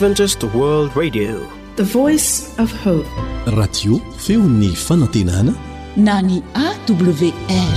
Adventist World Radio, the voice of hope. Radio feony fanantenana na ny AWR.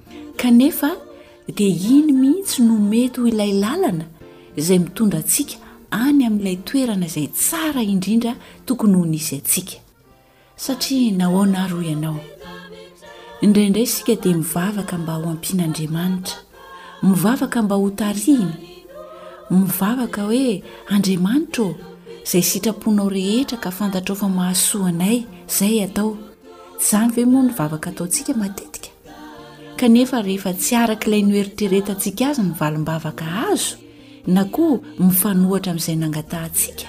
Kanefa dia iny mihitsy no mety ho ilay lalana izay mitondra antsika any amin'ilay toerana izay tsara indrindra tokony ho nisy antsika. Satria nahoana ary hoy ianao? Indraindray isika dia mivavaka mba ho ampian'Andriamanitra, mivavaka mba ho tarihiny, mivavaka hoe Andriamanitra ô, izay sitraponao rehetra ka fantatrao fa mahasoa anay, izay atao. Tsy izany ve moa ny vavaka ataontsika matetika? Kanefa rehefa tsy araka ilay noeritreretantsika azy ny valim-bavaka azo na koa mifanohitra amin'izay nangatahantsika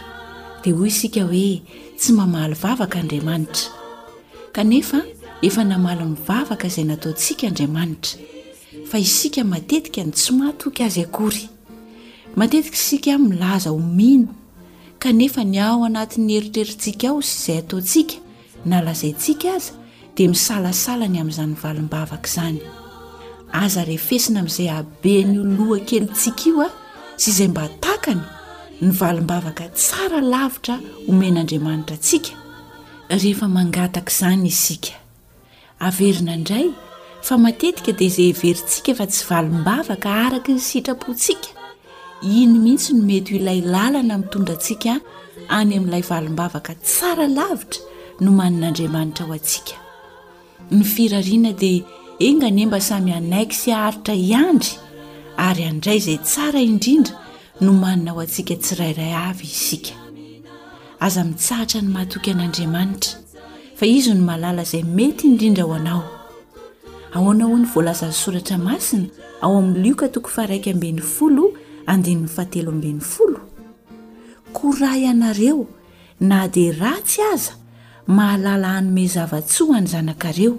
dia hoy isika hoe tsy mamaly vavaka Andriamanitra. Kanefa efa namaly ny vavaka izay nataontsika Andriamanitra. Fa isika matetika no tsy mahatoky azy akory. Matetika isika milaza ho mino kanefa ny ao anatin'ny eritreritsika ao sy izay ataontsika na lazaintsika aza dia misalasala ny amin'izany valim-bavaka izany. Aza refesina amin'izay haben'io loha kelintsika io a, sy izay mba takany ny valim-bavaka tsara lavitra omen'Andriamanitra antsika rehefa mangataka izany isika. Averina indray fa matetika dia izay heverintsika fa tsy valim-bavaka araka ny sitrapontsika, iny mihitsy no mety ho ilay lalana mitondra antsika any amin'ilay valim-bavaka tsara lavitra nomanin'Andriamanitra ho antsika. Ny firariana dia enga anie mba samy hanaiky sy haharitra hiandry ary handray izay tsara indrindra nomanina ho antsika tsirairay avy isika. Aza mitsahatra ny mahatoky an'Andriamanitra, fa izy no mahalala izay mety indrindra ho anao. Ahoana hoy ny voalazan'ny soratra masina ao amin'ny Lioka toko faharaika ambin'ny folo andininy fahatelo ambin'ny folo? Koa raha ianareo, na dia ratsy aza, mahalala hanome zava-tsoa an'ny zanakareo.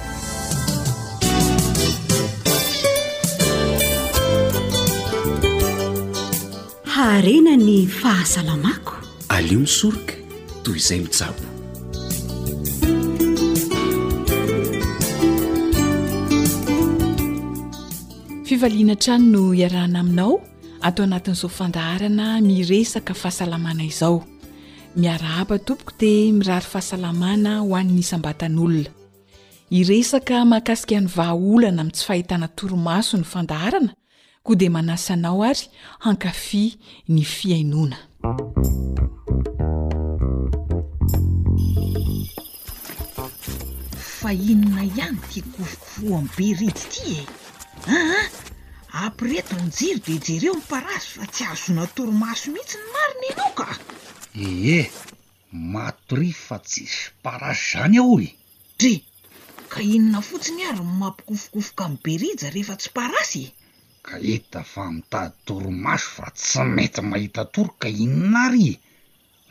Haharena ny fahasalamako. Aleo misoroka toy izay mitsabo. Fivaliana trano no iarahana aminao ato anatin'izao fandaharana miresaka fahasalamana izao. Miarahaba tompoko dia mirary fahasalamana ho an'ny isam-batan'olona. Hiresaka mahakasika ny vahaolana amin'ny tsy fahitana torimaso ny fandaharana koa dia manasa anao ary hankafy ny fihainoana. Fa inona ihany ity kofokofoham be rida ity e? Aa! Apireto ny jiro dia jereo ny parasy fa tsy ahazoana torimaso mihitsy ny marina ianao ka! Ee! Matoria fa tsisy parasy zany ao e! Dry! Ka inona fotsiny ary no mampikofokofoka an'i Berija rehefa tsy parasy e! Ka hita fa mitady torimaso fa tsy mety mahita tory ka inona ary e!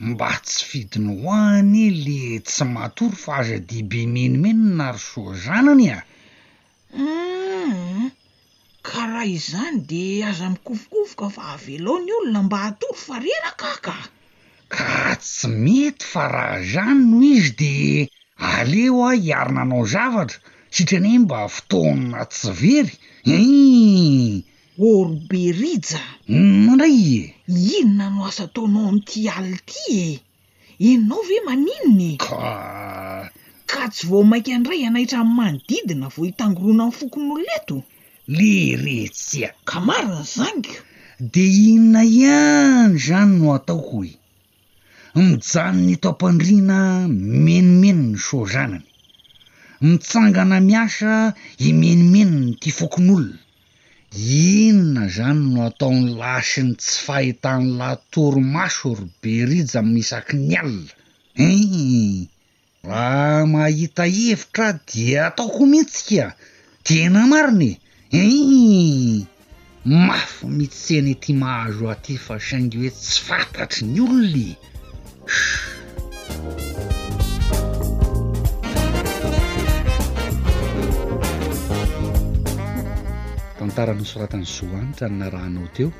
Mba tsy fidiny ho ahy anie le tsy matory fa aza dia be menomenona ry soa zanany a! Humm! Ka raha izany de aza mikofokofoka fa avelao ny olona mba hatory fa reraka ka! Ka tsy mety fa raha zany no izy de aleo aho hiary nanao zavatra sitry anie mba fotoana tsy very hein! Oro be Rija! Inona ndray e? Inona no asa ataonao amin'ity alina ity e? Ianao ve maninona e? Kaa! Ka tsy vao mainka handray hanaitra amin'ny manodidina vao hitangorona ny fokonolona eto? Leretsya! Ka marina izany ko! De inona ihany izany no atao hoy? Mijanona eto am-pandriana mimenimeny ny soa-zanany. Mitsangana miasa himenimenina ity fokonolona. Inona zany no ataony lahy sy ny tsy fahitany lahy torimaso ry berija amin'ny isaky ny alina? Hii! Raha mahita hevitra aho dia ataoko mihitsy ka! Tena marina e! Hii! Mafy mihitsy anie ity mahazo ahy ity fa saingy hoe tsy fantatry ny olona e! Tantara nosoratan'i Zo Hanitra ny narahanao teo,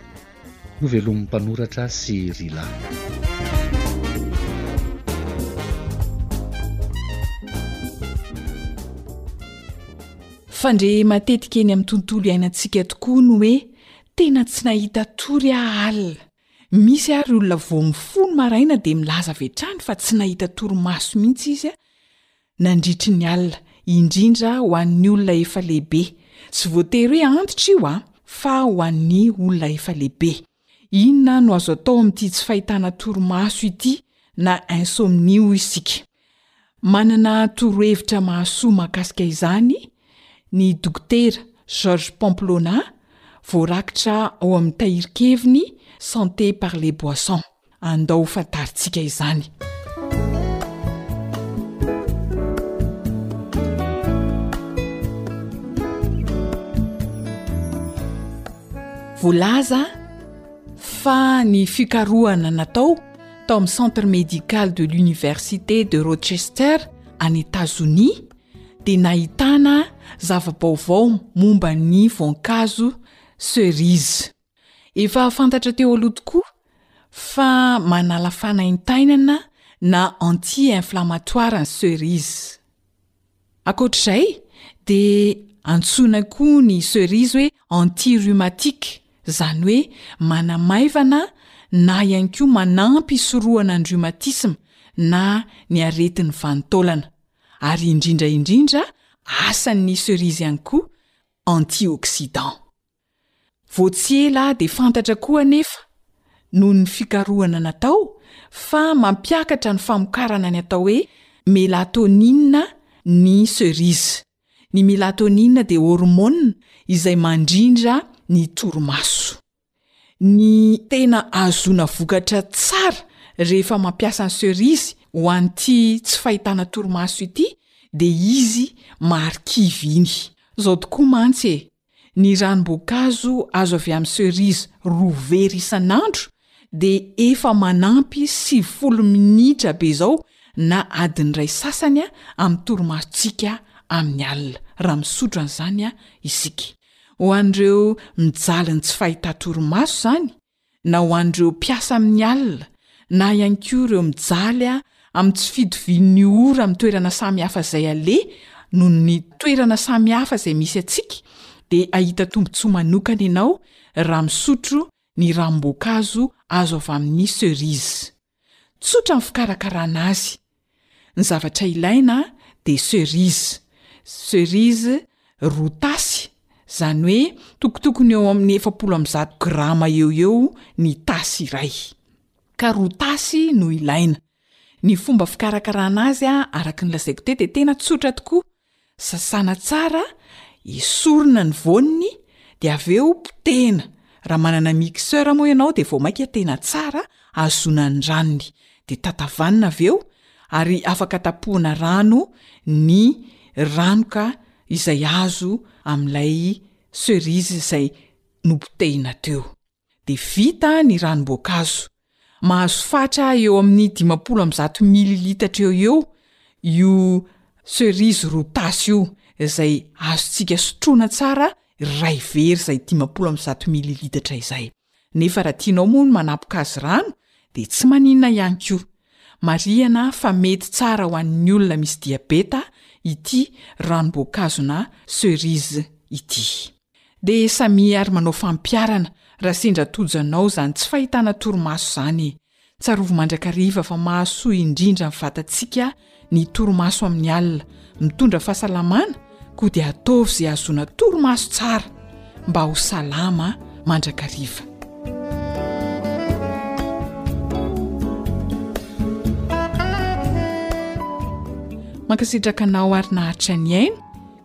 novelomin'ny mpanoratra sy Rila. fandre matetika eny amin'ny tontolo iainantsika tokoa ny hoe tena tsy nahita tory aho alina Misy ary olona vao mifoha ny maraina dia milaza avy hatrany fa tsy nahita torimaso mihitsy izy nandritry ny alina, indrindra ho an'ny olona efa lehibe. Tsy voatery hoe antitra io fa ho an'ny olona efa lehibe. Inona no azo atao amin'ity tsy fahitana torimaso ity na insomnie hoy isika? Manana torohevitra mahasoa mahakasika izany ny Dokotera George Pamplona, voarakitra ao amin'ny tahirin-keviny Santé par les boissons. Andao ho fantarintsika izany. Voalaza fa ny fikarohana natao tao amin'ny Centre Médical de l'Université de Rochester any Etazonia dia nahitana zava-baovao momba ny voankazo cerise. Efa fantatra teo aloha tokoa fa manala fanaintainana na anti-inflammatoire ny cerise. Ankoatra izay, dia antsoina koa ny cerise hoe anti-rhumatique, izany hoe manamaivana na ihany koa manampy hisorohana ny rhumatisme na ny aretin'ny vanin-taolana. Ary indrindra indrindra, asan'ny cerise ihany koa antioxydant. Vao tsy ela dia fantatra koa anefa, noho ny fikarohana natao, fa mampiakatra ny famokarana ny atao hoe melatonina ny cerise. Ny melatonina dia hormonina izay mandrindra ny torimaso. Ny tena ahazoana vokatra tsara rehefa mampiasa ny cerise ho an'ity tsy fahitana torimaso ity dia izy marikivy iny. Izao tokoa mantsy e! Ny ranom-boankazo azo avy amin'ny cerise roa vera isan'andro dia efa manampy sivifolo minitra be izao na adiny iray sasany amin'ny torimasontsika amin'ny alina, raha misotro an'izany isika. Ho an'ireo mijaly ny tsy fahita-torimaso izany na ho an'ireo mpiasa amin'ny alina na ihany koa ireo mijaly amin'ny tsy fitovian'ny ora amin'ny toerana samihafa izay aleha noho ny toerana samihafa izay misy antsika dia hahita tombontsoa manokana ianao raha misotro ny ranom-boankazo azo avy amin'ny cerise. Tsotra ny fikarakarana azy. Ny zavatra ilaina dia cerise, cerise roa tasy, izany hoe tokotokony eo amin'ny efapolo amby zato grama eo ho eo ny tasy iray. Ka roa tasy no ilaina. Ny fomba fikarakarana azy araka ny lazaiko teo dia tena tsotra tokoa. Sasana tsara, esorina ny voany dia avy eo potehina, raha manana mixeur moa ianao dia vao mainka tena tsara ahazoana ny ranony, dia tatavanina avy eo ary afaka tapohana rano ny ranoka izay azo amin'ilay cerise izay nopotehina teo. dia vita ny ranom-boankazo. Mahazo fatra eo amin'ny dimampolo amby zato mililitatra eo ho eo io cerise roa tasy io, izay azontsika sotroina tsara iray vera izay dimampolo amby zato mililitatra izay. Nefa raha tianao moa ny manapoka azy rano dia tsy maninona ihany koa. Marihana fa mety tsara ho an'ny olona misy diabeta ity ranom-boankazona cerise ity. Dia samia ary manao fampiarana raha sendra tojo anao izany tsy fahitana torimaso izany e! Tsarovy mandrakariva fa mahasoa indrindra ny vatantsika ny torimaso amin'ny alina, mitondra fahasalamana koa dia ataovy izay ahazoana torimaso tsara mba ho salama mandrakariva. Mankasitraka anao ary naharitra nihaino.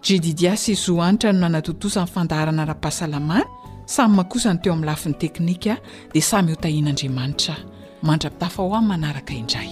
Jedidia sy Zohanitra no nanatontosa ny fandaharana ara-pahasalamana, samy makosa ny teo amin'ny lafiny teknika, dia samy ho tahian'Andriamanitra mandra-pitafa ho amin'ny manaraka indray.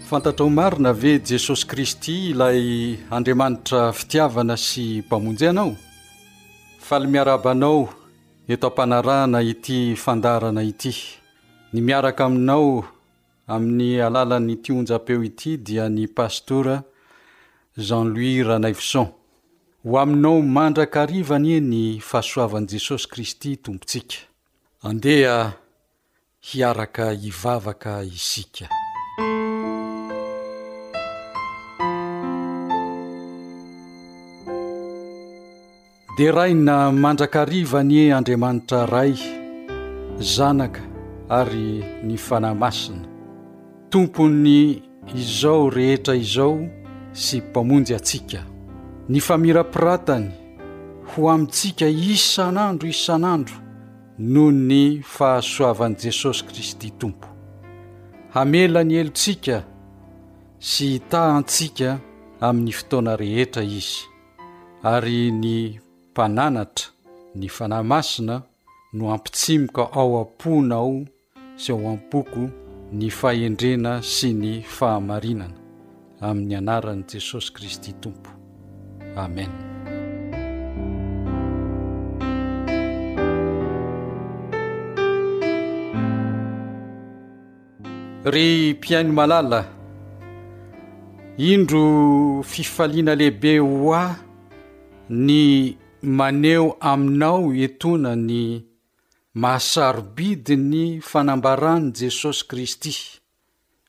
Fantatrao marina ve Jesosy Kristy ilay Andriamanitra fitiavana sy Mpamonjy anao? Faly miarahaba anao eto am-panarahana ity fandaharana ity. Ny miaraka aminao amin'ny alalan'ity onjam-peo ity dia ny Pastora Jean Louis Ranaivoson. Ho aminao mandrakariva anie ny fahasoavan'i Jesosy Kristy Tompontsika. Andeha Hiaraka hivavaka isika. Deraina mandrakariva anie Andriamanitra Ray, Zanaka ary ny Fanahy Masina, Tompon'ny izao rehetra izao sy Mpamonjy antsika. Ny famirapiratany ho amintsika isan'andro isan'andro noho ny fahasoavan'i Jesosy Kristy Tompo, hamela ny helotsika sy hitaha antsika amin'ny fotoana rehetra Izy, ary ny Mpananatra, ny Fanahy Masina no hampitsimoka ao am-ponao sy ao am-poko ny fahendrena sy ny fahamarinana, amin'ny anaran'i Jesosy Kristy Tompo. Amen. Ry mpihaino malala, indro fifaliana lehibe ho ahy ny maneho aminao etoana ny Mahasarobidy ny fanambaran'i Jesosy Kristy.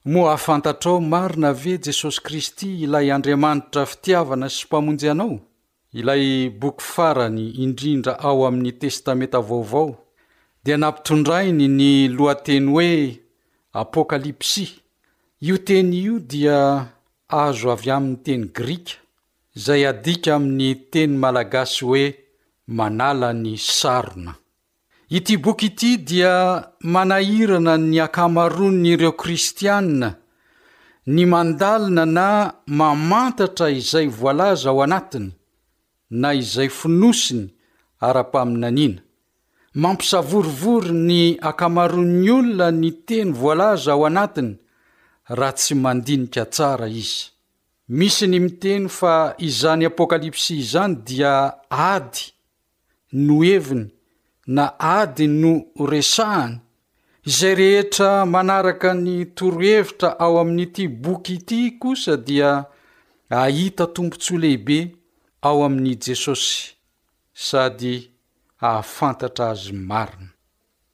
Moa hahafantatrao marina ve Jesosy Kristy ilay Andriamanitra fitiavana sy Mpamonjy anao? Ilay boky farany indrindra ao amin'ny Testamenta Vaovao dia nampitondrainy ny lohateny hoe Apokalypsy. Io teny io dia azo avy amin'ny teny grika Izay adika amin'ny teny malagasy hoe manala ny sarona. Ity boky ity dia manahirana ny ankamaroan'ireo kristiana ny mandalina na mamantatra izay voalaza ao anatiny na izay fonosiny ara-paminaniana. Mampisavorovoro ny ankamaroan'ny olona ny teny voalaza ao anatiny raha tsy mandinika tsara izy. Misy ny miteny fa izany Apokalypsy izany dia ady no heviny na ady no resahany. Izay rehetra manaraka ny torohevitra ao amin'ity boky ity kosa dia hahita tombontsoa lehibe ao amin'i Jesosy sady hahafantatra Azy marina.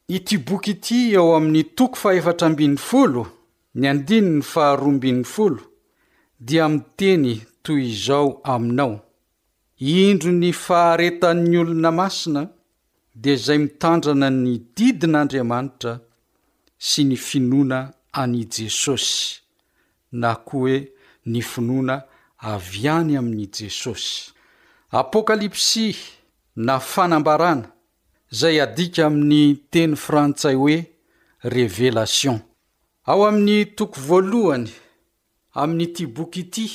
Ity boky ity ao amin'ny toko fahefatra ambin'ny folo, ny andininy faharoa ambin'ny folo, dia miteny toy izao aminao, Indro ny faharetan'ny olona masina dia izay mitandrana ny didin'Andriamanitra sy ny finoana an'i Jesosy, na koa hoe ny finoana avy any amin'i Jesosy. Apokalypsy na fanambarana izay adika amin'ny teny frantsay hoe Révélation. Ao amin'ny toko voalohany amin'ity boky ity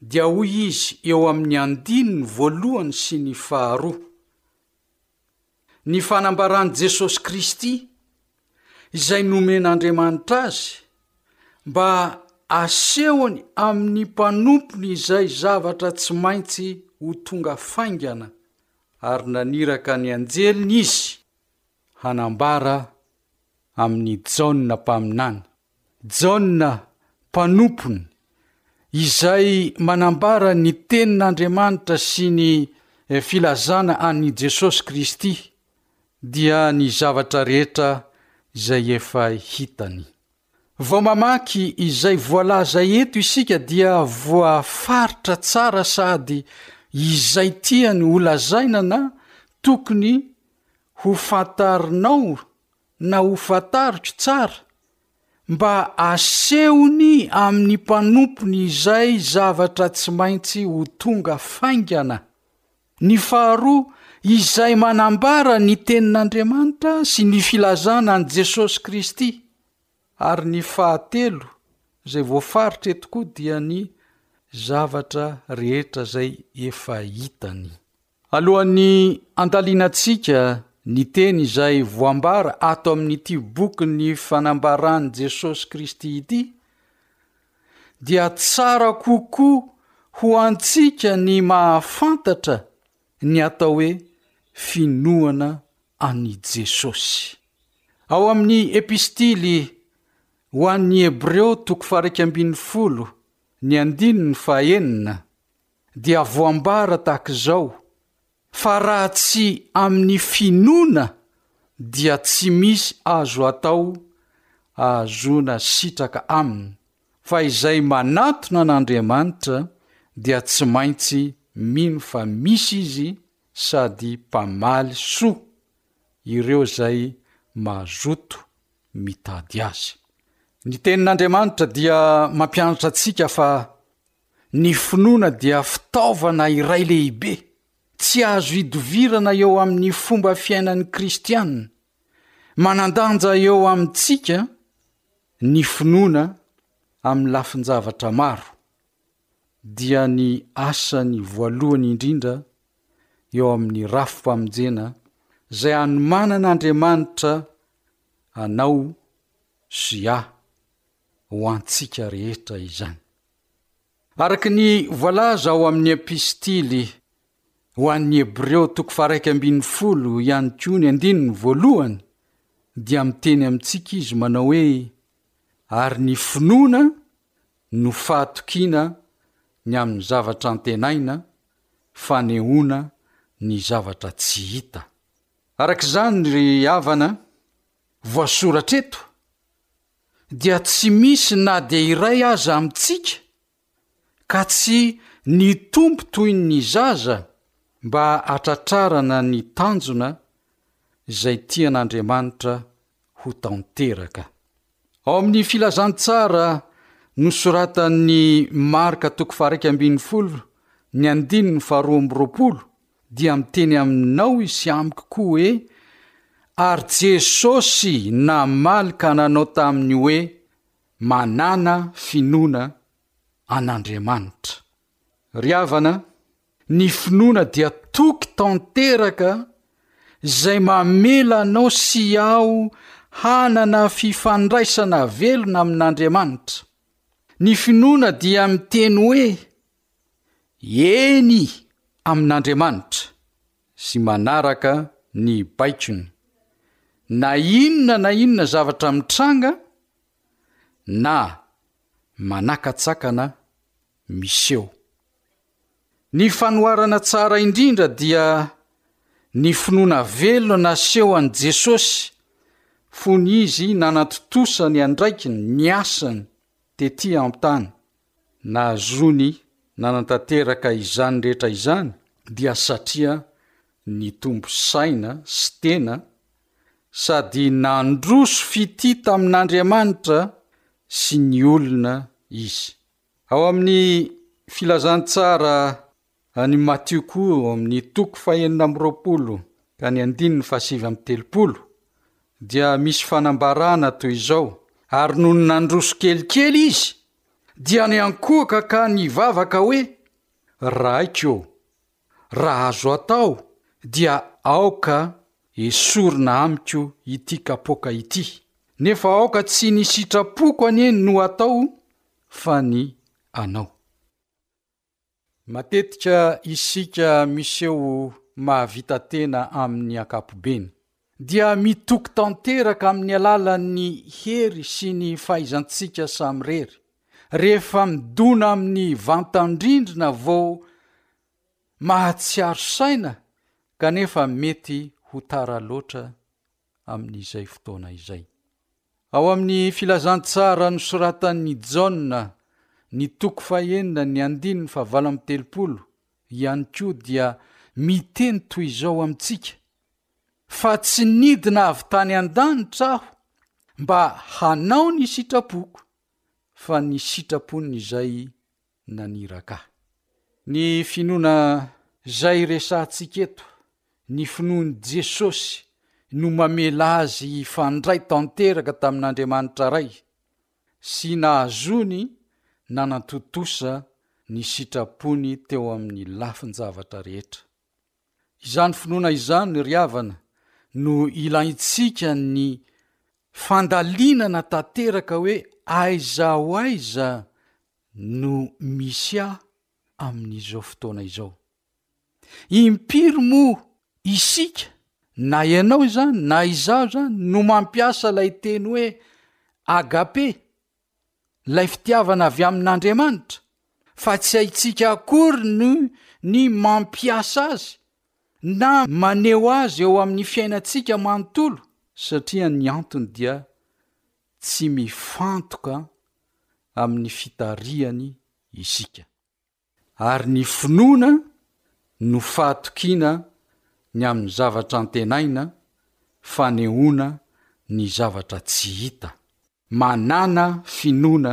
dia hoy izy eo amin'ny andininy voalohany sy ny faharoa, Ny fanambaran'i Jesosy Kristy izay nomen'Andriamanitra azy mba asehony amin'ny mpanompony izay zavatra tsy maintsy ho tonga faingana Ary naniraka ny anjeliny izy hanambara amin'i Jaona mpaminany, Jaona mpanompony, izay manambara ny tenin'Andriamanitra sy ny filazana an'i Jesosy Kristy, dia ny zavatra rehetra izay efa hitany. Vao mamaky izay voalaza eto isika dia voafaritra tsara sady izay tiany ho lazaina na tokony ho fantarinao na ho fantariko tsara mba asehony amin'ny mpanompony izay zavatra tsy maintsy ho tonga faingana. Ny faharoa, izay manambara ny Tenin'Andriamanitra sy ny filazana an'i Jesosy Kristy, ary ny fahatelo, izay voafaritra eto koa, dia ny zavatra rehetra izay efa hitany. Alohan'ny handalinantsika ny teny izay voambara ato amin'ity bokin'ny Fanambaran'i Jesosy Kristy ity, dia tsara kokoa ho antsika ny mahafantatra ny atao hoe finoana an'i Jesosy. Ao amin'ny Epistily ho an'ny Hebreo toko faha-iraika ambin'ny folo, ny andininy faha-enina, dia voambara tahaka izao Fa raha tsy amin'ny finoana dia tsy misy azo atao ahazoana sitraka aminy, fa izay manatona an'Andriamanitra dia tsy maintsy mino fa misy izy sady mpamaly soa ireo izay mazoto mitady azy. Ny tenin'Andriamanitra dia mampianatra antsika fa Ny finoana dia fitaovana iray lehibe, tsy azo idovirana eo amin'ny fomba fiainan'ny kristiana. Manan-danja eo amintsika ny finoana amin'ny lafin-javatra maro, dia ny asany voalohany indrindra eo amin'ny rafi-pamonjena izay anomanan' Andriamanitra anao sy ahy. ho antsika rehetra izany. Araka ny voalaza ao amin'ny Epistily ho an'ny Hebreo toko faharaika ambin'ny folo ihany koa ny andininy voalohany dia miteny amintsika izy manao hoe ary ny finoana no fahatokiana ny amin'ny zavatra antenaina, fanehoana ny zavatra tsy hita. Araka izany ry havana, voasoratra eto dia tsy misy na dia iray aza amintsika ka tsy nitombo toy ny zaza mba hatratrarana ny tanjona izay tian'Andriamanitra ho tanteraka. Ao amin'ny Filazantsara nosoratan'i Marka toko faha iraika ambin'ny folo ny andininy faharoa amby roapolo Dia miteny aminao izy sy amiko koa hoe, Ary Jesosy namaly ka nanao taminy hoe, Manàna finoana an'Andriamanitra. Ry havana, ny finoana dia toky tanteraka izay mamela anao sy aho hanana fifandraisana velona amin'Andriamanitra. Ny finoana dia miteny hoe, Eny amin'Andriamanitra sy manaraka ny baikony. Na inona na inona zavatra mitranga na manakatsakana miseho. Ny fanoharana tsara indrindra dia ny finoana velona naseho an'i Jesosy fony Izy nanatontosa ny andraikiny, ny asany, tety an-tany. Nahazoany nanatanteraka izany rehetra izany dia satria nitombo saina sy tena sady nandroso fitia tamin'Andriamanitra sy ny olona izy. Ao amin'ny Filazantsara Any amin'i Matio koa, ao amin'ny toko fahenina amby roapolo ka ny andininy fahasivy amby telopolo, dia misy fanambarana toy izao, Ary nony nandroso kelikely izy, dia niankohoka ka nivavaka hoe, Raiko ô, raha azo atao, dia aoka esorina amiko ity kapoaka ity, nefa aoka tsy ny sitrapoko anie no atao fa ny anao. Matetika isika miseho mahavita tena amin'ny ankapobeny, dia mitoky tanteraka amin'ny alalan'ny hery sy ny fahaizantsika samirery. Rehefa midona amin'ny vantan-drindrina vao mahatsiaro saina kanefa mety ho tara loatra amin'izay fotoana izay. Ao amin'ny Filazantsara nosoratan'i Jaona, ny toko fahenina, ny andininy fahavalo amby telopolo, ihany koa dia miteny toy izao amintsika, Fa tsy nidina avy tany an-danitra aho mba hanao ny sitrapoko, fa ny sitrapon'izay naniraka. Ny finoana izay resahantsika eto, ny finoan'i Jesosy no mamela azy hifandray tanteraka tamin'Andriamanitra Ray sy nahazoany nanantontosa ny sitrapony teo amin'ny lafin-javatra rehetra. Izany finoana izany, ry havana, no ilaintsika ny fandalinana tanteraka hoe aiza ho aiza no misy ahy amin'izao fotoana izao. Impiry moa isika, na ianao izany na izaho izany, no mampiasa ilay teny hoe agape, ilay fitiavana avy amin'Andriamanitra, fa tsy haintsika akory ny ny mampiasa azy na maneho azy eo amin'ny fiainantsika manontolo? Satria ny antony dia Tsy mifantoka amin'ny fitarihany isika. Ary ny finoana no fahatokiana ny amin'ny zavatra antenaina, fanehoana ny zavatra tsy hita. Manàna finoana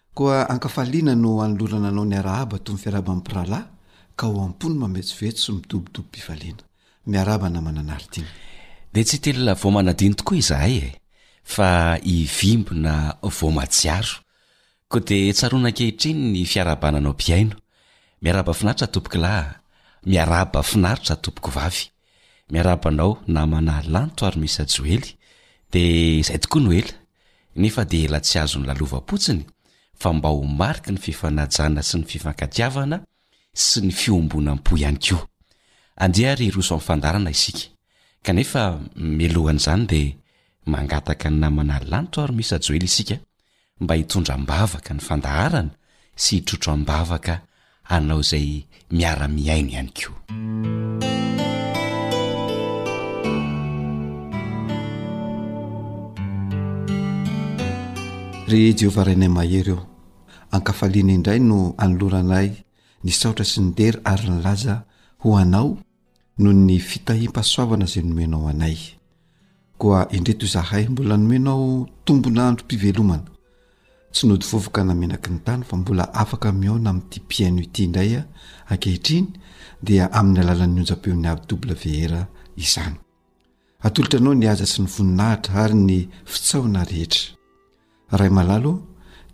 Koa an-kafaliana no anolorana anao ny arahaba toy ny fiarahaban'ny mpirahalahy, ka ao am-pony mametsovetso sy midobodobo-pifaliana. Miarahaba namana Nardin. Dia tsy telina vao manadino tokoa izahay e! fa hivimbina vao mahatsiaro. Koa dia tsaroana ankehitriny ny fiarahabana anao mpihaino. Miarahaba finaritra tompokolahy. Miarahaba finaritra tompokovavy. Miarahaba anao namana Lanto ary Misa Joely de zay tokoa no ela nefa de ela tsy azony lalovam-potsiny fa mba ho mariky ny fifanajana sy ny fifankatiavana sy ny fiombonam-po ihany koa andeha ary hiroso amin'ny fandaharana isika kanefa mialohan'izany de mangataka ny namana Lanto ary Misa Joely isika mba hitondra am-bavaka ny fandaharana sy hitrotro am-bavaka anao izay miara-mihaino ihany koa. Ry Jehovah Rainay mahery ô, an-kafaliana indray no anoloranay ny saotra sy ny dera ary ny laza ho Anao noho ny fitahiam-pahasoavana izay nomenao anay. Koa indreto izahay mbola nomenao tombon'androm-pivelomana. Tsy nody vovoka na menaky ny tany fa mbola afaka mihaona amin'ity mpihaino ity indray ankehitriny dia amin'ny alalan'ny onjam-peon'ny AWR izany. Atolotra anao ny haja sy ny voninahitra ary ny fitsahona rehetra. Ray malala ô,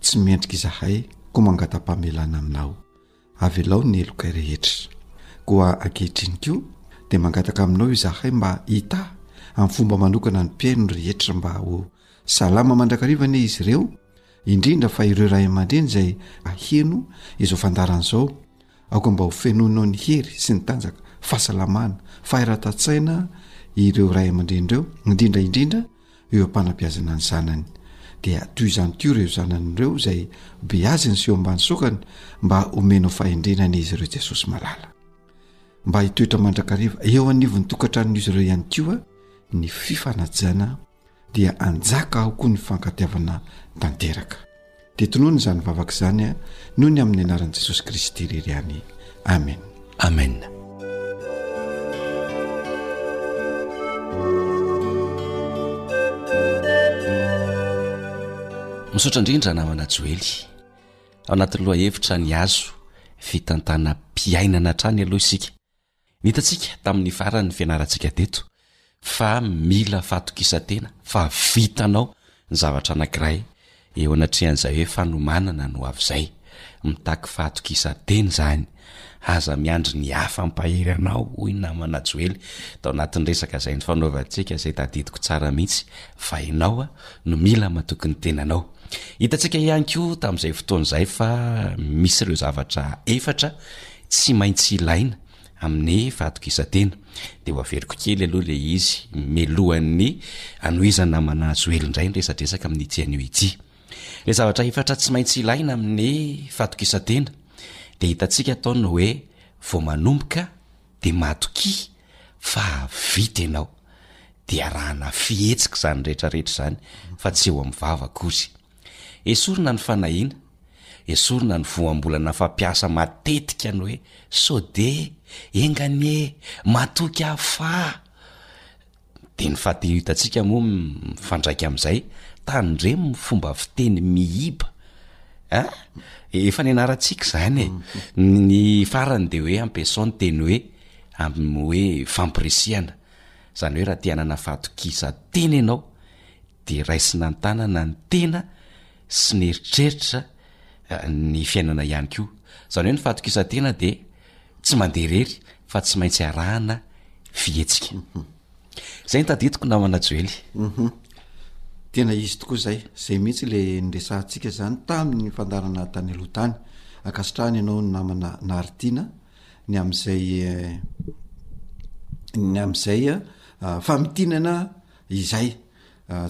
tsy mendrika izahay koa mangata-pamelana aminao. Avelao ny helokay rehetra. Koa ankehitriny koa dia mangataka aminao izahay mba hitaha amin'ny fomba manokana ny mpihaino rehetra mba ho salama mandrakariva anie izy ireo indrindra fa ireo ray aman-dreny izay aheno izao fandarana izao aoka mba ho fenoinao ny hery sy ny tanjaka fahasalamana fahiratan-tsaina ireo ray aman-dreny ireo indrindra indrindra eo am-panabiazana ny zanany dia toy izany ko ireo zanany ireo izay beaziny sy eo ambany sokany mba omenao fahendrenany izy ireo jesosy malala mba hitoetra mandrakariva eo anivon'ny tokantranon'izy ireo ihany koa ny fifanajana dia hanjaka ao koa ny fankatiavana tanteraka. Dia tonony izany vavaka izany noho ny amin'ny anaran'i Jesosy Kristy irery ihany. Amen. Amen. Misaotra indrindra namana Joely. Ao anatin'ny lohahevitra ny azo fitantanam-piainana hatrany aloha isika. Nitantsika tamin'ny faran'ny fianarantsika teto fa mila fahatokisan-tena fa vitanao ny zavatra anankiray eo anatrehan'izay hoe fanomanana ny ho avy izay. Mitaky fahatokisan-tena izany. Aza miandry ny hafa hampahery anao, hoy ny namana Joely tao anatin'ny resaka izay nifanaovantsika izay tadidiko tsara mihitsy fa ianao no mila matoky ny tenanao. Hitantsika ihany koa tamin'izay fotoana izay fa misy ireo zavatra efatra Tsy maintsy ilaina amin'ny fahatokisantena. Dia ho averiko kely aloha ilay izy mialohan'ny hanohizana Manahazoely indray ny resadresaka amin'ity anio ity. Ilay zavatra efatra tsy maintsy ilaina amin'ny fahatokisantena dia hitantsika atao ny hoe vao manomboka dia matokia fa hahavita ianao. Dia arahana fihetsika izany rehetra rehetra izany fa tsy eo amin'ny vava akory. Esorina ny fanahiana, esorina ny voambolana fampiasa matetika ny hoe sode, enga anie, matoky aho fa. Dia ny fahatehitantsika moa mifandraika amin'izay, tandremo ny fomba fiteny mihiba a! efa nianarantsika izany e! ny farany dia hoe ampiasao ny teny hoe amin'ny hoe fampirisihana, izany hoe raha te hanana fahatokisan-tena ianao, dia raisina an-tanana ny tena sy ny eritreritra ny fiainana ihany koa. Izany hoe ny fahatokisan-tena dia tsy mandeha irery fa tsy maintsy arahana fihetsika. Izay no tadidiko namana Joely. Mhm. Tena izy tokoa izay. Izay mihitsy ilay niresahantsika izany tamin'ny fandarana tany aloha tany. Ankasitrahana ianao ny namana Naritina ny amin'izay eh, ny amin'izay ah, famintinana Izay,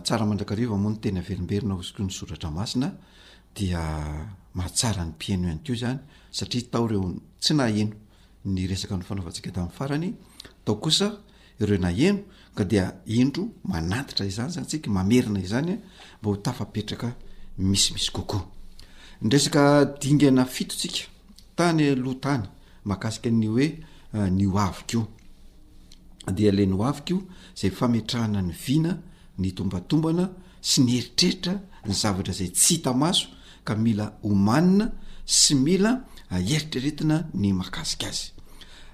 tsara mandrakariva moa ny teny averimberina hosoky ny soratra masina dia mahatsara ny mpiheno ihany koa izany satria tao ireo tsy naheno ny resaka ny fanaovantsika tamin'ny farany, tao kosa ireo naheno ka dia indro manantitra izany zany tsika mamerina izany mba ho tafapetraka misimisy kokoa. Ny resaka dingana fito tsika. Tany aloha tany, mahakasika ny hoe ny ho avy ko, dia ilay ny ho avy ko izay fametrahana ny vina, ny tombatombana sy ny eritreritra ny zavatra izay tsy hita maso ka mila omanina sy mila eritreretina ny mahakasika azy.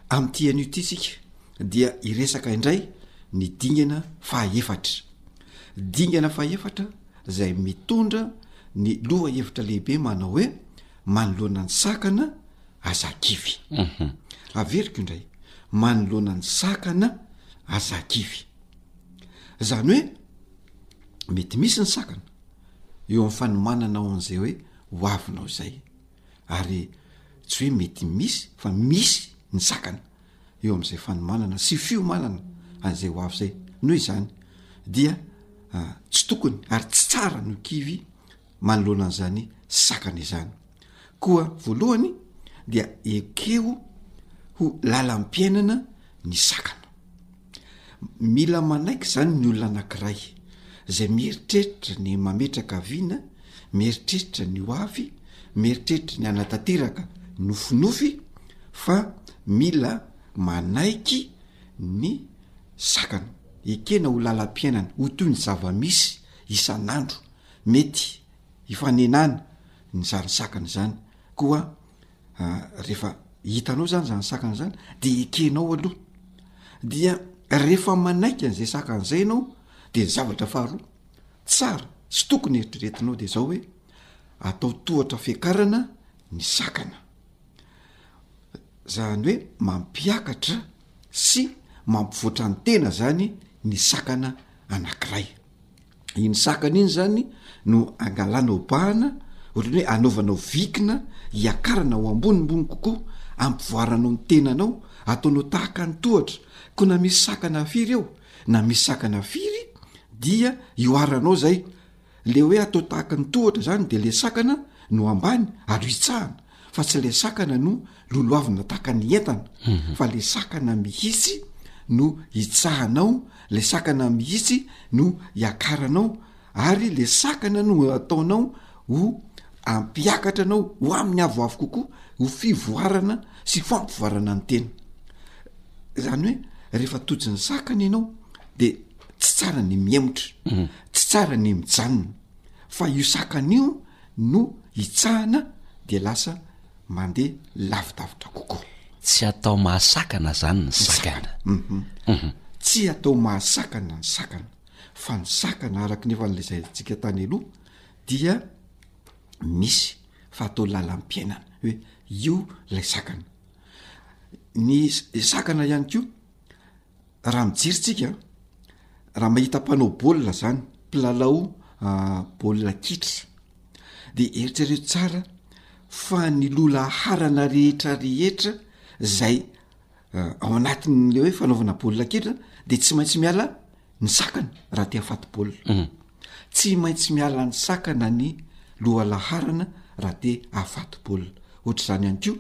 Amin'ity anio ity isika dia hiresaka indray ny dingana fahaefatra. Dingana fahaefatra izay mitondra ny lohahevitra lehibe manao hoe manoloana ny sakana aza kivy mhm. averiko indray manoloana ny sakana aza kivy zany hoe mety misy ny sakana eo amin'ny fanomanana ao an'izay hoe ho avinao zay ary tsy hoe mety misy fa misy ny sakana eo am'izay fanomanana sy fiomanana an'izay ho avy zay noho izany dia ah, tsy tokony ary tsy tsara no kivy manoloana an'izany sakana izany. Koa voalohany dia ekeo ho lalam-piainana ny sakana. Mila manaiky izany ny olona anankiray izay mieritreritra ny mametraka vina, mieritreritra ny ho avy, mieritreritra ny hanatanteraka nofinofy fa mila manaiky ny sakana. Ekena ho lalam-piainana, ho toy ny zava-misy isan'andro Mety hifanenana ny zany sakana izany koa rehefa hitanao zany zany sakana zany de ekenao aloha dia rehefa manaiky an'izay sakana zay ianao de ny zavatra faharoa tsara sy tokony eritreretinao de zao hoe atao tohatra fiakarana ny sakana zany hoe mampiakatra sy mampivoatra ny tena zany ny sakana anakiray Iny sakana iny zany no angalanao bahana, ohatrany hoe anaovanao vikina hiakarana ho ambonimbony kokoa, ampivoaranao ny tenanao, ataonao tahaka ny tohatra, koa na misy sakana firy eo na misy sakana firy dia ihoaranao zay, le hoe atao tahaka ny tohatra zany de le sakana no ambany ary ho itsahana. fa tsy le sakana no lolohavina tahaka ny entana fa le sakana mihitsy no hitsahanao le sakana mihitsy no hiakaranao ary le sakana no ataonao ho ampiakatra anao ho amin'ny avoavo kokoa ho fivoarana sy fampivoarana ny tena zany hoe rehefa tojo ny sakana ianao de tsy tsara ny mihemotra tsy tsara ny mijanona fa io sakana io no hitsahana dia lasa mandeha lavidavitra kokoa. Tsy atao mahasakana zany ny sakana. Uhum. Tsy atao mahasakana ny sakana fa ny sakana araky ny efa nolazaintsika tany aloha dia misy fa atao lalam-piainana hoe io lay sakana. Ny sakana ihany koa. Raha mijery tsika, raha mahita mpanao baolina zany, mpilalao baolina kitra de eritrereto tsara fa ny loha laharana rehetra rehetra zay ao anatin'ny hoe fanaovana baolina kitra de tsy maintsy miala ny sakana raha tia faty baolina mhm. tsy maintsy miala ny sakana ny lohalaharana raha te afaty baolina ohatr'izany ihany ko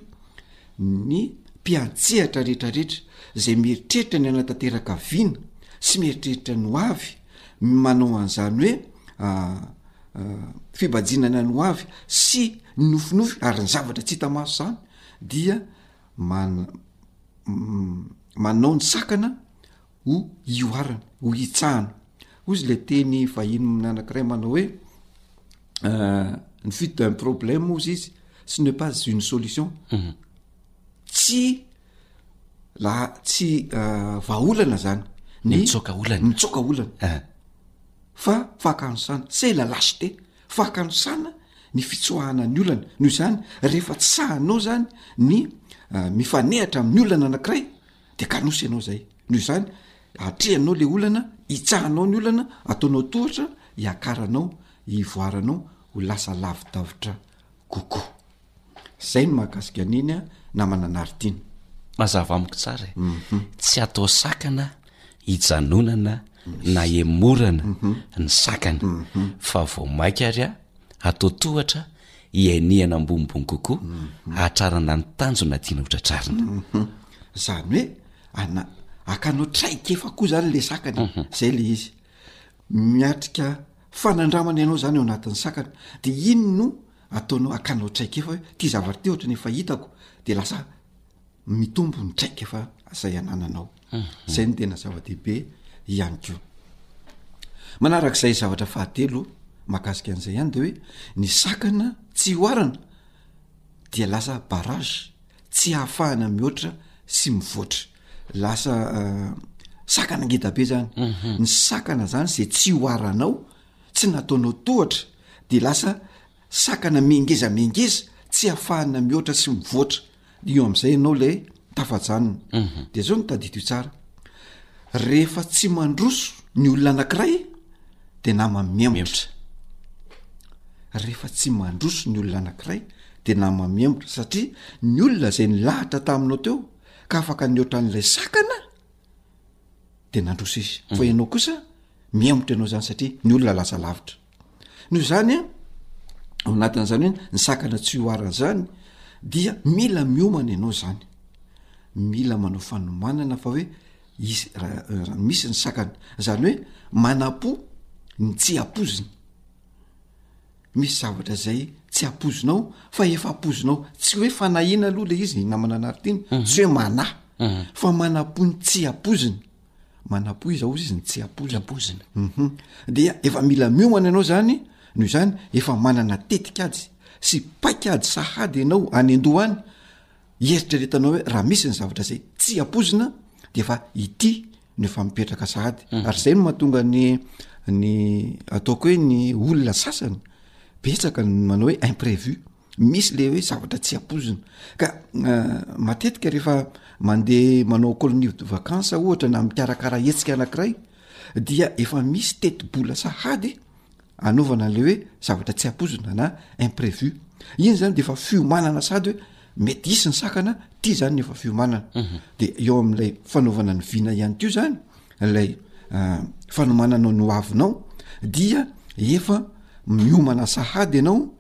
ny mpiantsehatra rehetrarehetra zay mieritreritra ny anatanteraka viana sy mieritreritra ny ho avy manao an'izany hoe ah, ah, fibajinana ny ho avy sy ny nofinofy ary ny zavatra tsy hita maso zany dia man mm, manao ny sakana ho ihoarany, ho itsahany. Hoy izy le teny vahiny anankiray manao hoe ny fuite d'un problème hozy izy ce n'est pas une solution tsy la- tsy vahaolana zany ny mitsoaka olana mitsoaka olana ah. fa fahakanosana c'est la lâcheté fahakanosana ny fitsoahana ny olana noho izany rehefa tsy sahanao zany ny mifanehatra amin'ny olana anankiray de kanosa ianao zay noho izany atrehanao le olana itsahanao ny olana ataonao tohatra iakaranao ivoaranao ho lasa lavidavitra kokoa zay no mahakasika an'iny a namana anaritiana mazava amiko tsara e mhm. tsy atao sakana hijanonana na emorana mhm. ny sakana mhm. fa vao maika ary a atao tohatra hiainihana ambonimbony kokoa hahatrarana ny tanjona tiana ho tratrarina. Izany hoe ana akanao traikefa koa izany ilay sakana e, izay ilay izy. Miatrika fanandramana ianao izany ao anatin'ny sakana dia iny no ataonao akanao traikefa hoe ity zavatra ity ohatran'ny efa hitako dia lasa mitombo ny traikefa zay anananao zay no tena zava-dehibe ihany ko manarak'izay zavatra fahatelo makasika an'izay ihany de hoe ny sakana tsy hoarana dia lasa barage tsy hahafahana mihoatra sy mivoatra lasa eh, sakana ngeda be zany mhm. ny sakana zany zay tsy hoaranao tsy nataonao tohatra de lasa sakana mengeza mengeza tsy hahafahana mihoatra sy mivoatra Dia eo amin'izay ianao ilay tafajanona. Mhm. Dia izao no tadidio io tsara. Rehefa tsy mandroso ny olona anankiray dia nama mihemotra. Rehefa tsy mandroso ny olona anankiray dia nama mihemotra satria ny olona izay nilahatra taminao teo ka afaka ny oatra an'ilay sakana dia nandroso izy. Mhm. Fa ianao kosa mihemotra ianao izany satria ny olona lasa lavitra. Noho izany a, ao anatin'izany hoe ny sakana tsy ho ara zany dia mila miomana ianao zany, mila manao fanomanana fa hoe is- ra- ra misy ny sakana zany hoe manam-po ny tsy ampoizina, misy zavatra zay tsy ampoizinao fa efa ampoizinao, tsy hoe fanahiana aloha le izy namana anaritra iny tsy hoe manahy fa manam-po ny tsy ampoizina. Manapoiza ozy izy ny tsy ampoizina. Tsy ampoizina. Uhum. Dia efa mila miomana ianao izany, noho izany efa manana tetik'ady sy paik'ady sahady ianao any an-doha any, hieritreretanao hoe raha misy ny zavatra izay tsy ampoizina dia efa ity no efa mipetraka sahady. Mhm. Ary izay no mahatonga ny ny ataoko hoe ny olona sasany betsaka ny manao hoe imprevu. misy le hoe zavatra tsy apoizina ka eh, matetika rehefa mandeha manao colonive de vacances ohatra na mikarakara hetsika anakiray dia efa misy tetibola sahady anaovana le hoe zavatra tsy apoizina na imprevu iny zany de efa fiomanana sady hoe mety hisy ny sakana ty zany efa fiomanana mhm. de eo am'ilay fanaovana ny vina ihany ko zany lay eh, fanomananao ny hoavinao dia efa miomana sahady ianao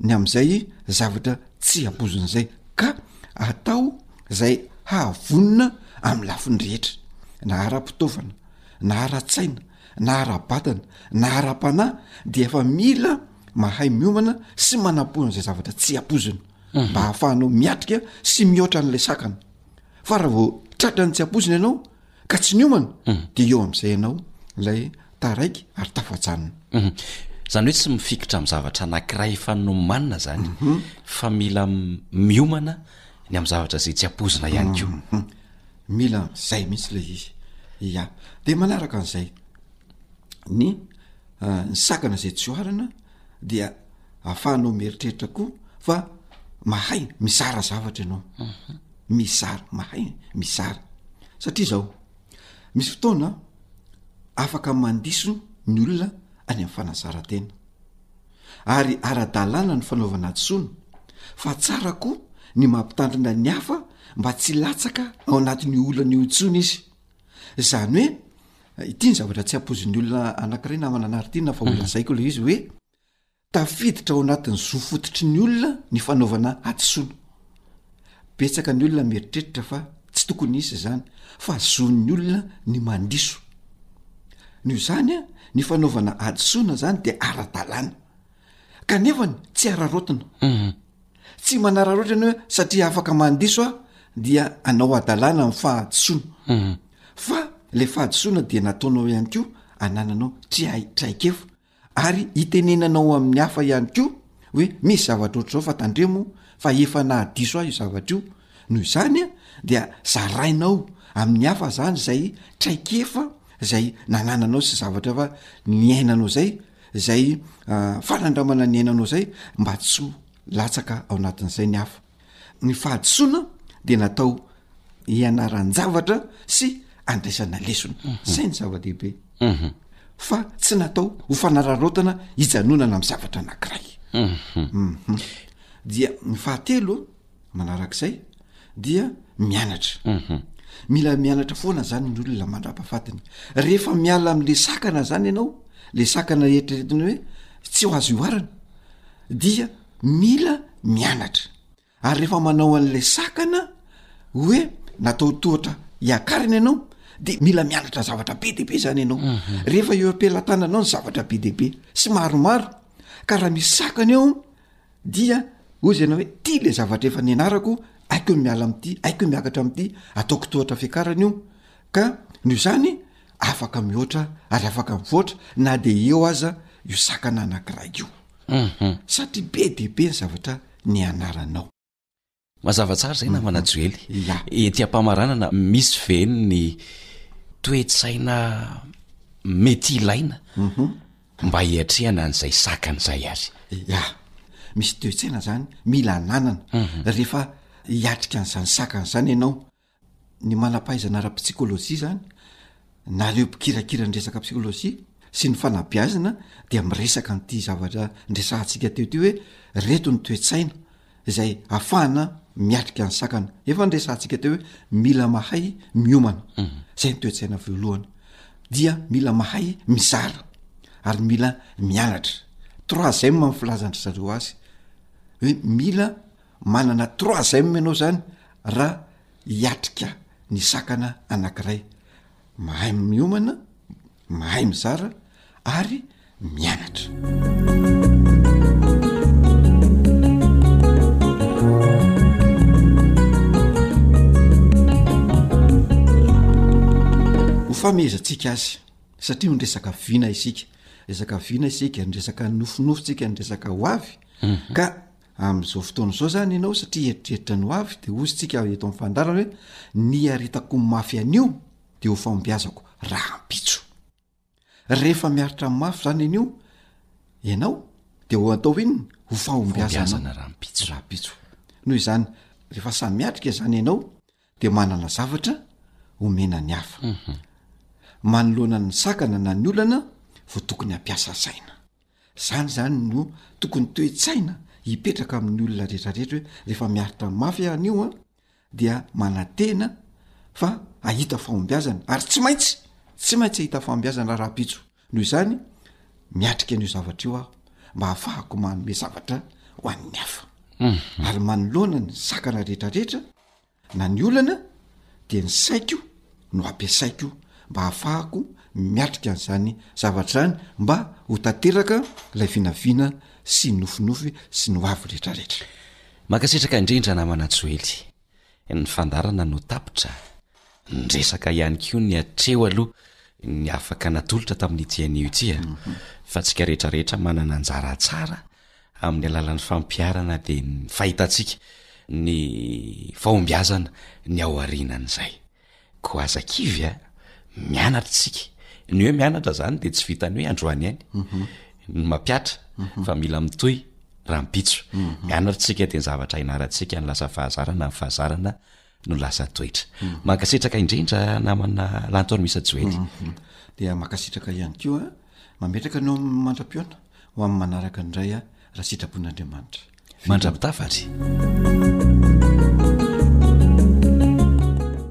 ny am'izay zavatra tsy ampoizin'izay ka atao zay hahavonona amy lafiny rehetra na ara-pitaovana na ara-tsaina na ara-batana na ara-panahy dia efa mila mahay miomana sy manampoana izay zavatra tsy ampoizina mhm. mba hahafahanao miatrika sy mihoatra an'ilay sakana fa raha vao tratra ny tsy ampoizina ianao ka tsy niomana de eo am'izay ianao lay taraiky ary tafajanona mhm. zany hoe tsy mifikitra am zavatra anakiray efa nomanina zany mhm. fa mila miomana ny am zavatra zay tsy ampozina ihany ko mhm. mila zay mihitsy le izy ya de manaraka an'izay ny ah, ny sakana zay tsy oharana dia afahanao mieritreritra koa fa mahay mizara zavatra ianao mhm. mizara mahay mizara satria zao misy fotoana afaka mandiso ny olona any amn'ny fanazarantena ary ara-dalàna ny fanaovana adisoana fa tsara koa ny mampitandrina ny hafa mba tsy latsaka ao anatin'ny olana io ntsony izy Zany hoe ity ny zavatra tsy ampoizin'ny olona anankiray namana anaritina fa olazaiko ilay izy hoe tafiditra ao anatin'ny zo fototry ny olona ny fanaovana hadisoana betsaka ny olona mieritreritra fa tsy tokony hisy izany fa zon'ny olona ny mandiso no izany a ny fanaovana hadisoana zany de ara-dalàna kanefany tsy araraotina mhm. tsy manararaotra ianao hoe satria afaka mandiso aho dia anao adalàna ny fahadisoana mhm. fa le fahadisoana dia nataonao ihany koa anananao tsy hay traikefo ary hitenenanao amin'ny hafa ihany koa hoe misy zavatra ohatr'izao fa tandremo fa efa nahadiso aho io zavatra io noho izany a dia zarainao amin'ny hafa zany zay traikefa zay nanananao sy zavatra fa niainanao zay zay fanandramana ny ainanao zay mba tsy ho latsaka ao anatin'izay ny hafa ny fahadisoana de natao hianaran-javatra sy andraisana lesona mhm. zay ny zava-dehibe mhm. fa tsy natao ho fanararaotana hijanonana am' zavatra anakiray mhm. dia ny fahatelo manarak'izay dia mianatra mhm. mila mianatra foana zany ny olona mandrapafatiny rehefa miala amle sakana zany ianao le sakana eritreretiny hoe tsy ho azo ihoarana dia mila mianatra ary rehefa manao an'la sakana hoe natao tohatra iakarina ianao de mila mianatra zavatra be deibe zany ianao mhm. rehefa eo ampelatananao ny zavatra be deibe sy maromaro ka raha misy sakana eo Dia hoy izy ianao hoe ity le zavatra efa nianarako, haiko ny miala amin'ity, haiko ny miakatra amin'ity, ataoko tohatra fiakarana io, ka noho izany afaka mihoatra ary afaka mivoatra na dia eo aza io sakana anankiray io, satria be dia be ny zavatra nianaranao. mazava tsara zay namana joely ety ampamaranana misy veny ny toetsaina mety ilaina mhm. mba hiatrehana an'izay sakan'izay azy ya misy toetsaina zany mila ananana mhm. rehefa hiatrika an'izany sakana izany ianao ny manam-pahaizana ara-psikôlôjia izany na ireo mpikirakira ny resaka psikôlôjia sy ny fanabeazana dia miresaka an'ity zavatra niresahantsika teo ity hoe reto ny toe-tsaina izay afahana miatrika ny sakana efa niresahantsika teo hoe mila mahay miomana mhm. izay ny toe-tsaina voalohany dia mila mahay mizara ary mila mianatra troisième amin'ny filazan-dry zareo azy hoe mila Manana trois M ianao zany raha hiatrika ny sakana anankiray, mahay miomana, mahay mizara ary mianatra. Ho famehezantsika azy satria mindresaka vina isika, resaka vina isika, ny resaka nofinofy tsika ny resaka ho avy ka Amin'izao fotoana izao izany ianao satria hieritreritra ny ho avy dia hoy isika eto amin'ny fandaharana hoe, Niaritako mafy anio dia ho fahombiazako rahampitso. Rehefa miaritra mafy izany anio ianao dia ho atao inona? Ho fahombiazana rahampitso. Noho izany rehefa samy miatrika izany ianao dia manana zavatra omena ny hafa. Manoloana ny sakana na ny olana vao tokony hampiasa saina. Izany izany no tokony toe-tsaina hipetraka amin'ny olona rehetrarehetra hoe rehefa miaritra mafy anio an, dia manantena fa hahita fahombiazana ary tsy maintsy, tsy maintsy hahita fahombiazana rahampitso. Noho izany, miatrika an'io zavatra io aho mba hahafahako manome zavatra ho an'ny hafa. Ary manoloana ny sakana rehetrarehetra. Na ny olana dia ny saiko no ampiasaiko mba hahafahako miatrika an'izany zavatra izany mba ho tanteraka ilay vinavina sy ny nofinofy sy ny hoavy retraretra. Mankasitraka indrindra namana Joely. Ny fandaharana no tapitra. Ny resaka ihany koa ny hatreho aloha ny afaka natolotra tamin'ity anio ity a. Fa tsika retraretra manana anjara tsara Amin'ny alalan'ny fampiharana dia fahitantsika ny fahombiazana ny ao aorianan'izay. Koa aza kivy a! Mianatra isika. Ny hoe mianatra izany dia tsy vitan'ny hoe androany ihany mhm. no mampiatra mhm. fa mila mitohy rahampitso. Mhm. Mianatra isika dia ny zavatra ianarantsika ny lasa fahazarana ny fahazarana no lasa toetra. Mankasitraka indrindra namana Lantaony Misa Joely. Dia mankasitraka ihany koa mametraka anao mandra-piona ho amin'ny manaraka indray a raha sitrapon'Andriamanitra. Mandra-pitafatra.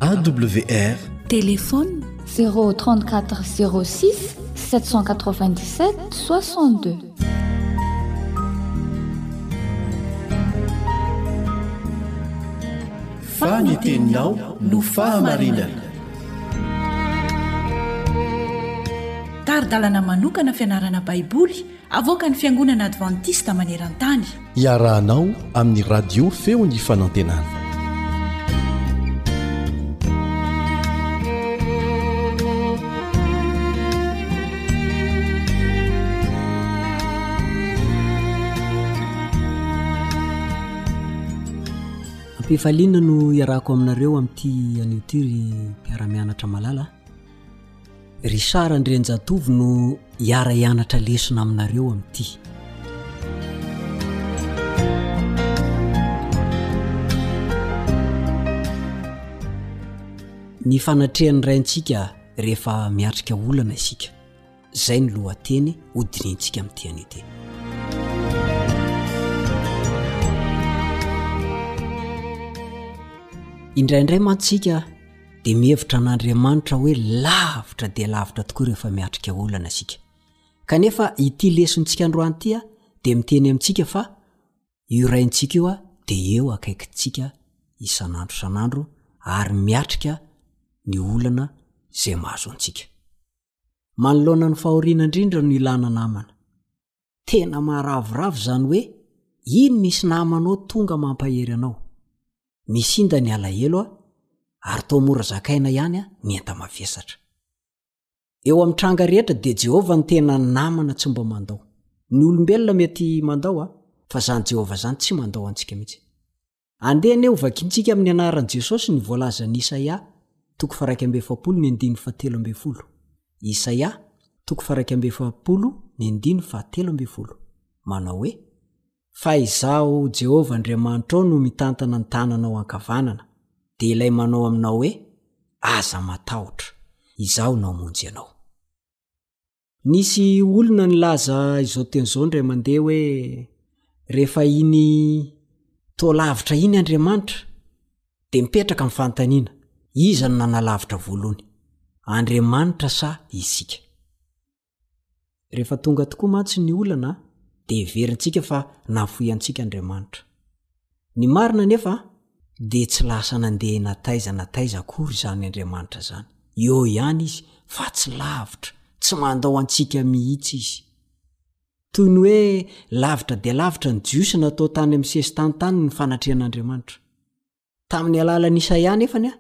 AWR Téléphone 034 06 797 62 fa ny teninao no fahamarinana tari-dalana manokana fianarana baiboly avoaka ny fiangonana advantista maneran-tany Iarahanao amin'ny radio feo ny fanantenana. Ampifaliana no iarahako aminareo amin'ity anio ity ry mpiara-mianatra malala. Richard Andrianjatovo no hiara-hianatra lesona aminareo amin'ity. Ny fanatrehan'ny Raintsika rehefa miatrika olana isika. Izay ny lohateny hodinehintsika amin'ity anio ity. Indraindray mantsika dia mihevitra an'Andriamanitra hoe lavitra dia lavitra tokoa rehefa miatrika olana isika. Kanefa ity lesontsika androany ity dia miteny amintsika fa io raintsika io dia eo akaikintsika isan'andro isan'andro ary miatrika ny olana izay mahazo antsika. Manoloana ny fahoriana indrindra no ilana namana. Tena maharavoravo izany hoe iny misy namanao tonga mampahery anao. Misy inda ny alahelo a, ary toa mora zakaina ihany a, ny enta-mavesatra. Eo amin'ny tranga rehetra dia Jehovah no tena namana tsy mba mandao. Ny olombelona mety mandao a, fa izany Jehovah izany tsy mandao antsika mihitsy. Andeha anie ho vakintsika amin'ny anaran'i Jesosy ny voalazan'i Isaia, toko faraika amby efapolo ny andininy fahatelo ambin'ny folo. Isaia, toko faraika amby efapolo ny andininy fahatelo ambin'ny folo. Manao hoe, Fa Izaho, Jehovah Andriamanitrao no mitantana ny tananao ankavanana, dia Ilay manao aminao hoe, Aza matahotra, Izaho no hamonjy anao. Nisy olona nilaza izao teny izao indray mandeha hoe rehefa iny toa lavitra iny Andriamanitra dia mipetraka ny fanontaniana, iza no nanalavitra voalohany, Andriamanitra sa isika? Rehefa tonga tokoa mantsy ny olana dia heverintsika fa nafoy antsika Andriamanitra. Ny marina anefa dia tsy lasa nandeha na taiza na taiza akory izany Andriamanitra izany. Eo ihany izy fa tsy lavitra, tsy mandao antsika mihitsy izy. Toy ny hoe lavitra dia lavitra ny Jiosy natao tany amin'ny sesitany tany ny fanatrehan'Andriamanitra. Tamin'ny alalan'i Isaia anefany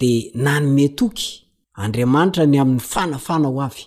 dia nanome toky Andriamanitra ny amin'ny fanafana ho avy.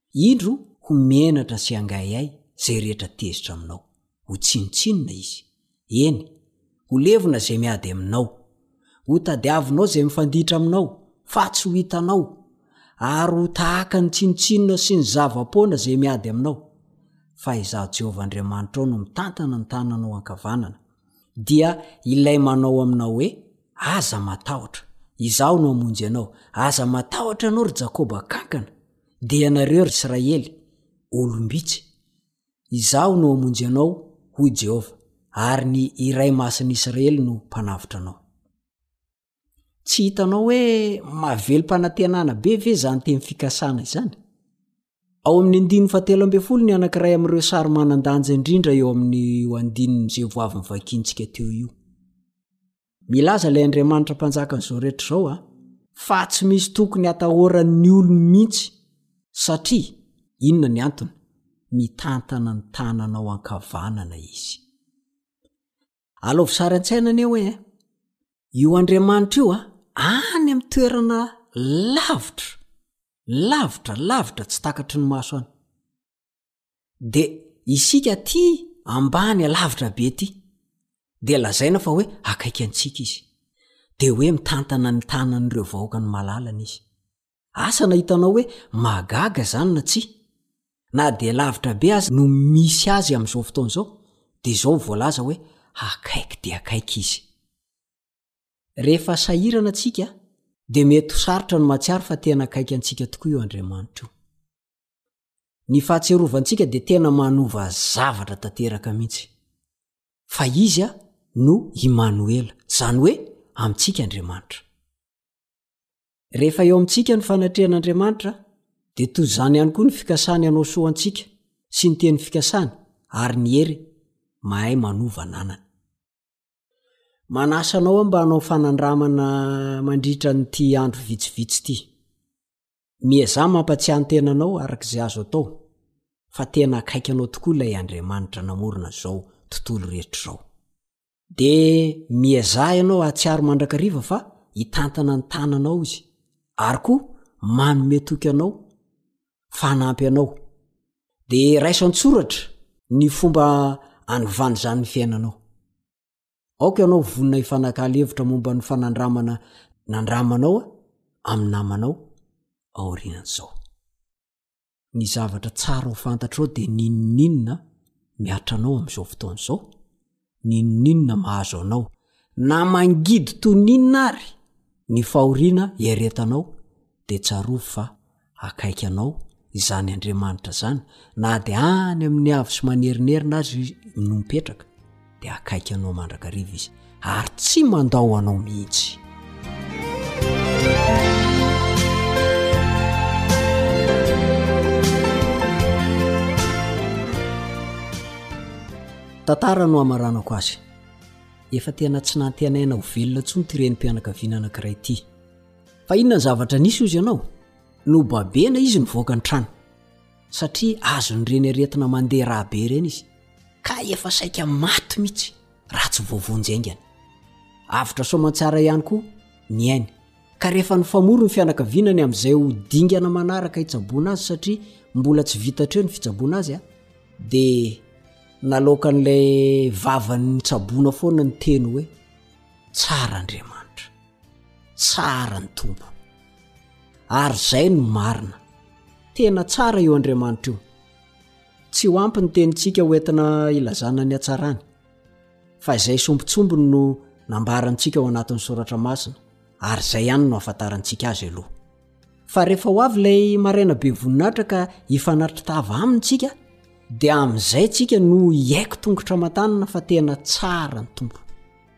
Indro ho menatra sy hangaihay izay rehetra tezitra aminao. Ho tsinontsinona izy. Eny, ho levona izay miady aminao. Ho tadiavinao izay mifanditra aminao, fa tsy ho hitanao, ary ho tahaka ny tsinontsinona sy ny zava-poana izay miady aminao. Fa Izaho Jehovah Andriamanitrao no mitantana ny tananao ankavanana, dia Ilay manao aminao hoe, Aza matahotra. Izaho no hamonjy anao. Aza matahotra ianao, ry Jakoba kankana. Dia ianareo, ry Israely, olom-bitsy, Izaho no hamonjy anao, hoy Jehovah, ary ny Iray Masin'ny Israely no Mpanavotra anao. Tsy hitanao hoe mahavelom-panantenana be ve izany teny fikasana izany? Ao amin'ny andininy fahatelo ambin'ny folo ny anankiray amin'ireo sary manan-danja indrindra eo amin'io andininy izay voavy novakiantsika teo io. Milaza ilay Andriamanitra Mpanjakan'izao rehetra izao a, fa tsy misy tokony hatahoran'ny olony mihitsy, satria, inona ny antony? Mitantana ny tananao ankavanana izy. Alaovy sary an-tsaina anie hoe, io Andriamanitra io a, any amin'ny toerana lavitra, lavitra, lavitra tsy takatry ny maso any. de isika ty ambany alavitra be ty de lazaina fa hoe akaiky antsika izy de hoe mitantana ny tanan'ireo vahoaka ny malalany izy asa na hitanao hoe magaga zany na tsy na de lavitra be azy no misy azy am'izao fotoana izao de zao voalaza hoe akaiky de akaiky izy rehefa sahirana atsika de mety ho sarotra ny matsiaro fa tena akaiky antsika tokoa io andriamanitra io Ny fahatsiarovantsika dia tena manova zavatra tanteraka mihitsy. Fa izy a no Imanoela, izany hoe amintsika Andriamanitra. Rehefa eo amintsika ny fanatrehan'Andriamanitra, dia toy izany ihany koa ny fikasany hanao soa antsika sy ny teny fikasany ary ny hery mahay manova ananany. Manasa anao aho mba hanao fanandramana mandritra an'ity andro vitsivitsy ity. Miezaha mampatsiahy ny tenanao araka izay azo atao fa tena akaiky anao tokoa ilay Andriamanitra namorona izao tontolo rehetra izao. Dia miezaha ianao hahatsiaro mandrakariva fa hitantana ny tananao izy ary koa manome toky anao fa hanampy anao. Dia raisa an-tsoratra ny fomba anovana izany ny fiainanao. Aoka ianao vonona hifanakalo hevitra momba ny fanandramana nandramanao amin'ny namanao aorian'izao. Ny zavatra tsara ho fantatrao dia n'inon'inona miatra anao amin'izao fotoana izao, n'inon'inona mahazo anao, na mangidy toy n'inona ary ny fahoriana iaretanao dia tsarovy fa akaiky anao izany Andriamanitra izany na dia any amin'ny avo sy manerinerina azy izy no mipetraka dia akaiky anao mandrakariva izy ary tsy mandao anao mihitsy tantara no amaranako azy efa tena tsy nantenaina ho velona tsoa ny tirenympianakaviana anankiray ity Fa inona ny zavatra nisy ozy ianao? Nobabena izy nivoaka ny trano satria azon'ireny aretina mandeha raha be ireny izy ka efa saika maty mihitsy raha tsy voavonjy aingana. Avotra soamantsara ihany koa ny ainy ka rehefa nifamory ny fianakaviana ny amin'izay ho dingana manaraka hitsaboana azy satria mbola tsy vita hatreo ny fitsaboana azy a dia naloakan'ilay vavan'ny tsaboana foana ny teny hoe tsara Andriamanitra. Tsara ny Tompo. Ary izay no marina. Tena tsara io Andriamanitra io. Tsy ho ampy ny tenintsika ho entina ilazana ny hatsarany. Fa izay sombintsombiny no nambarantsika ao anatin'ny soratra masina, ary izay ihany no ahafantarantsika azy aloha. Fa rehefa ho avy ilay maraina be voninahitra ka hifanatri-tava aminy isika, dia amin'izay isika no hiaiky tongotra aman-tanana fa tena tsara ny Tompo.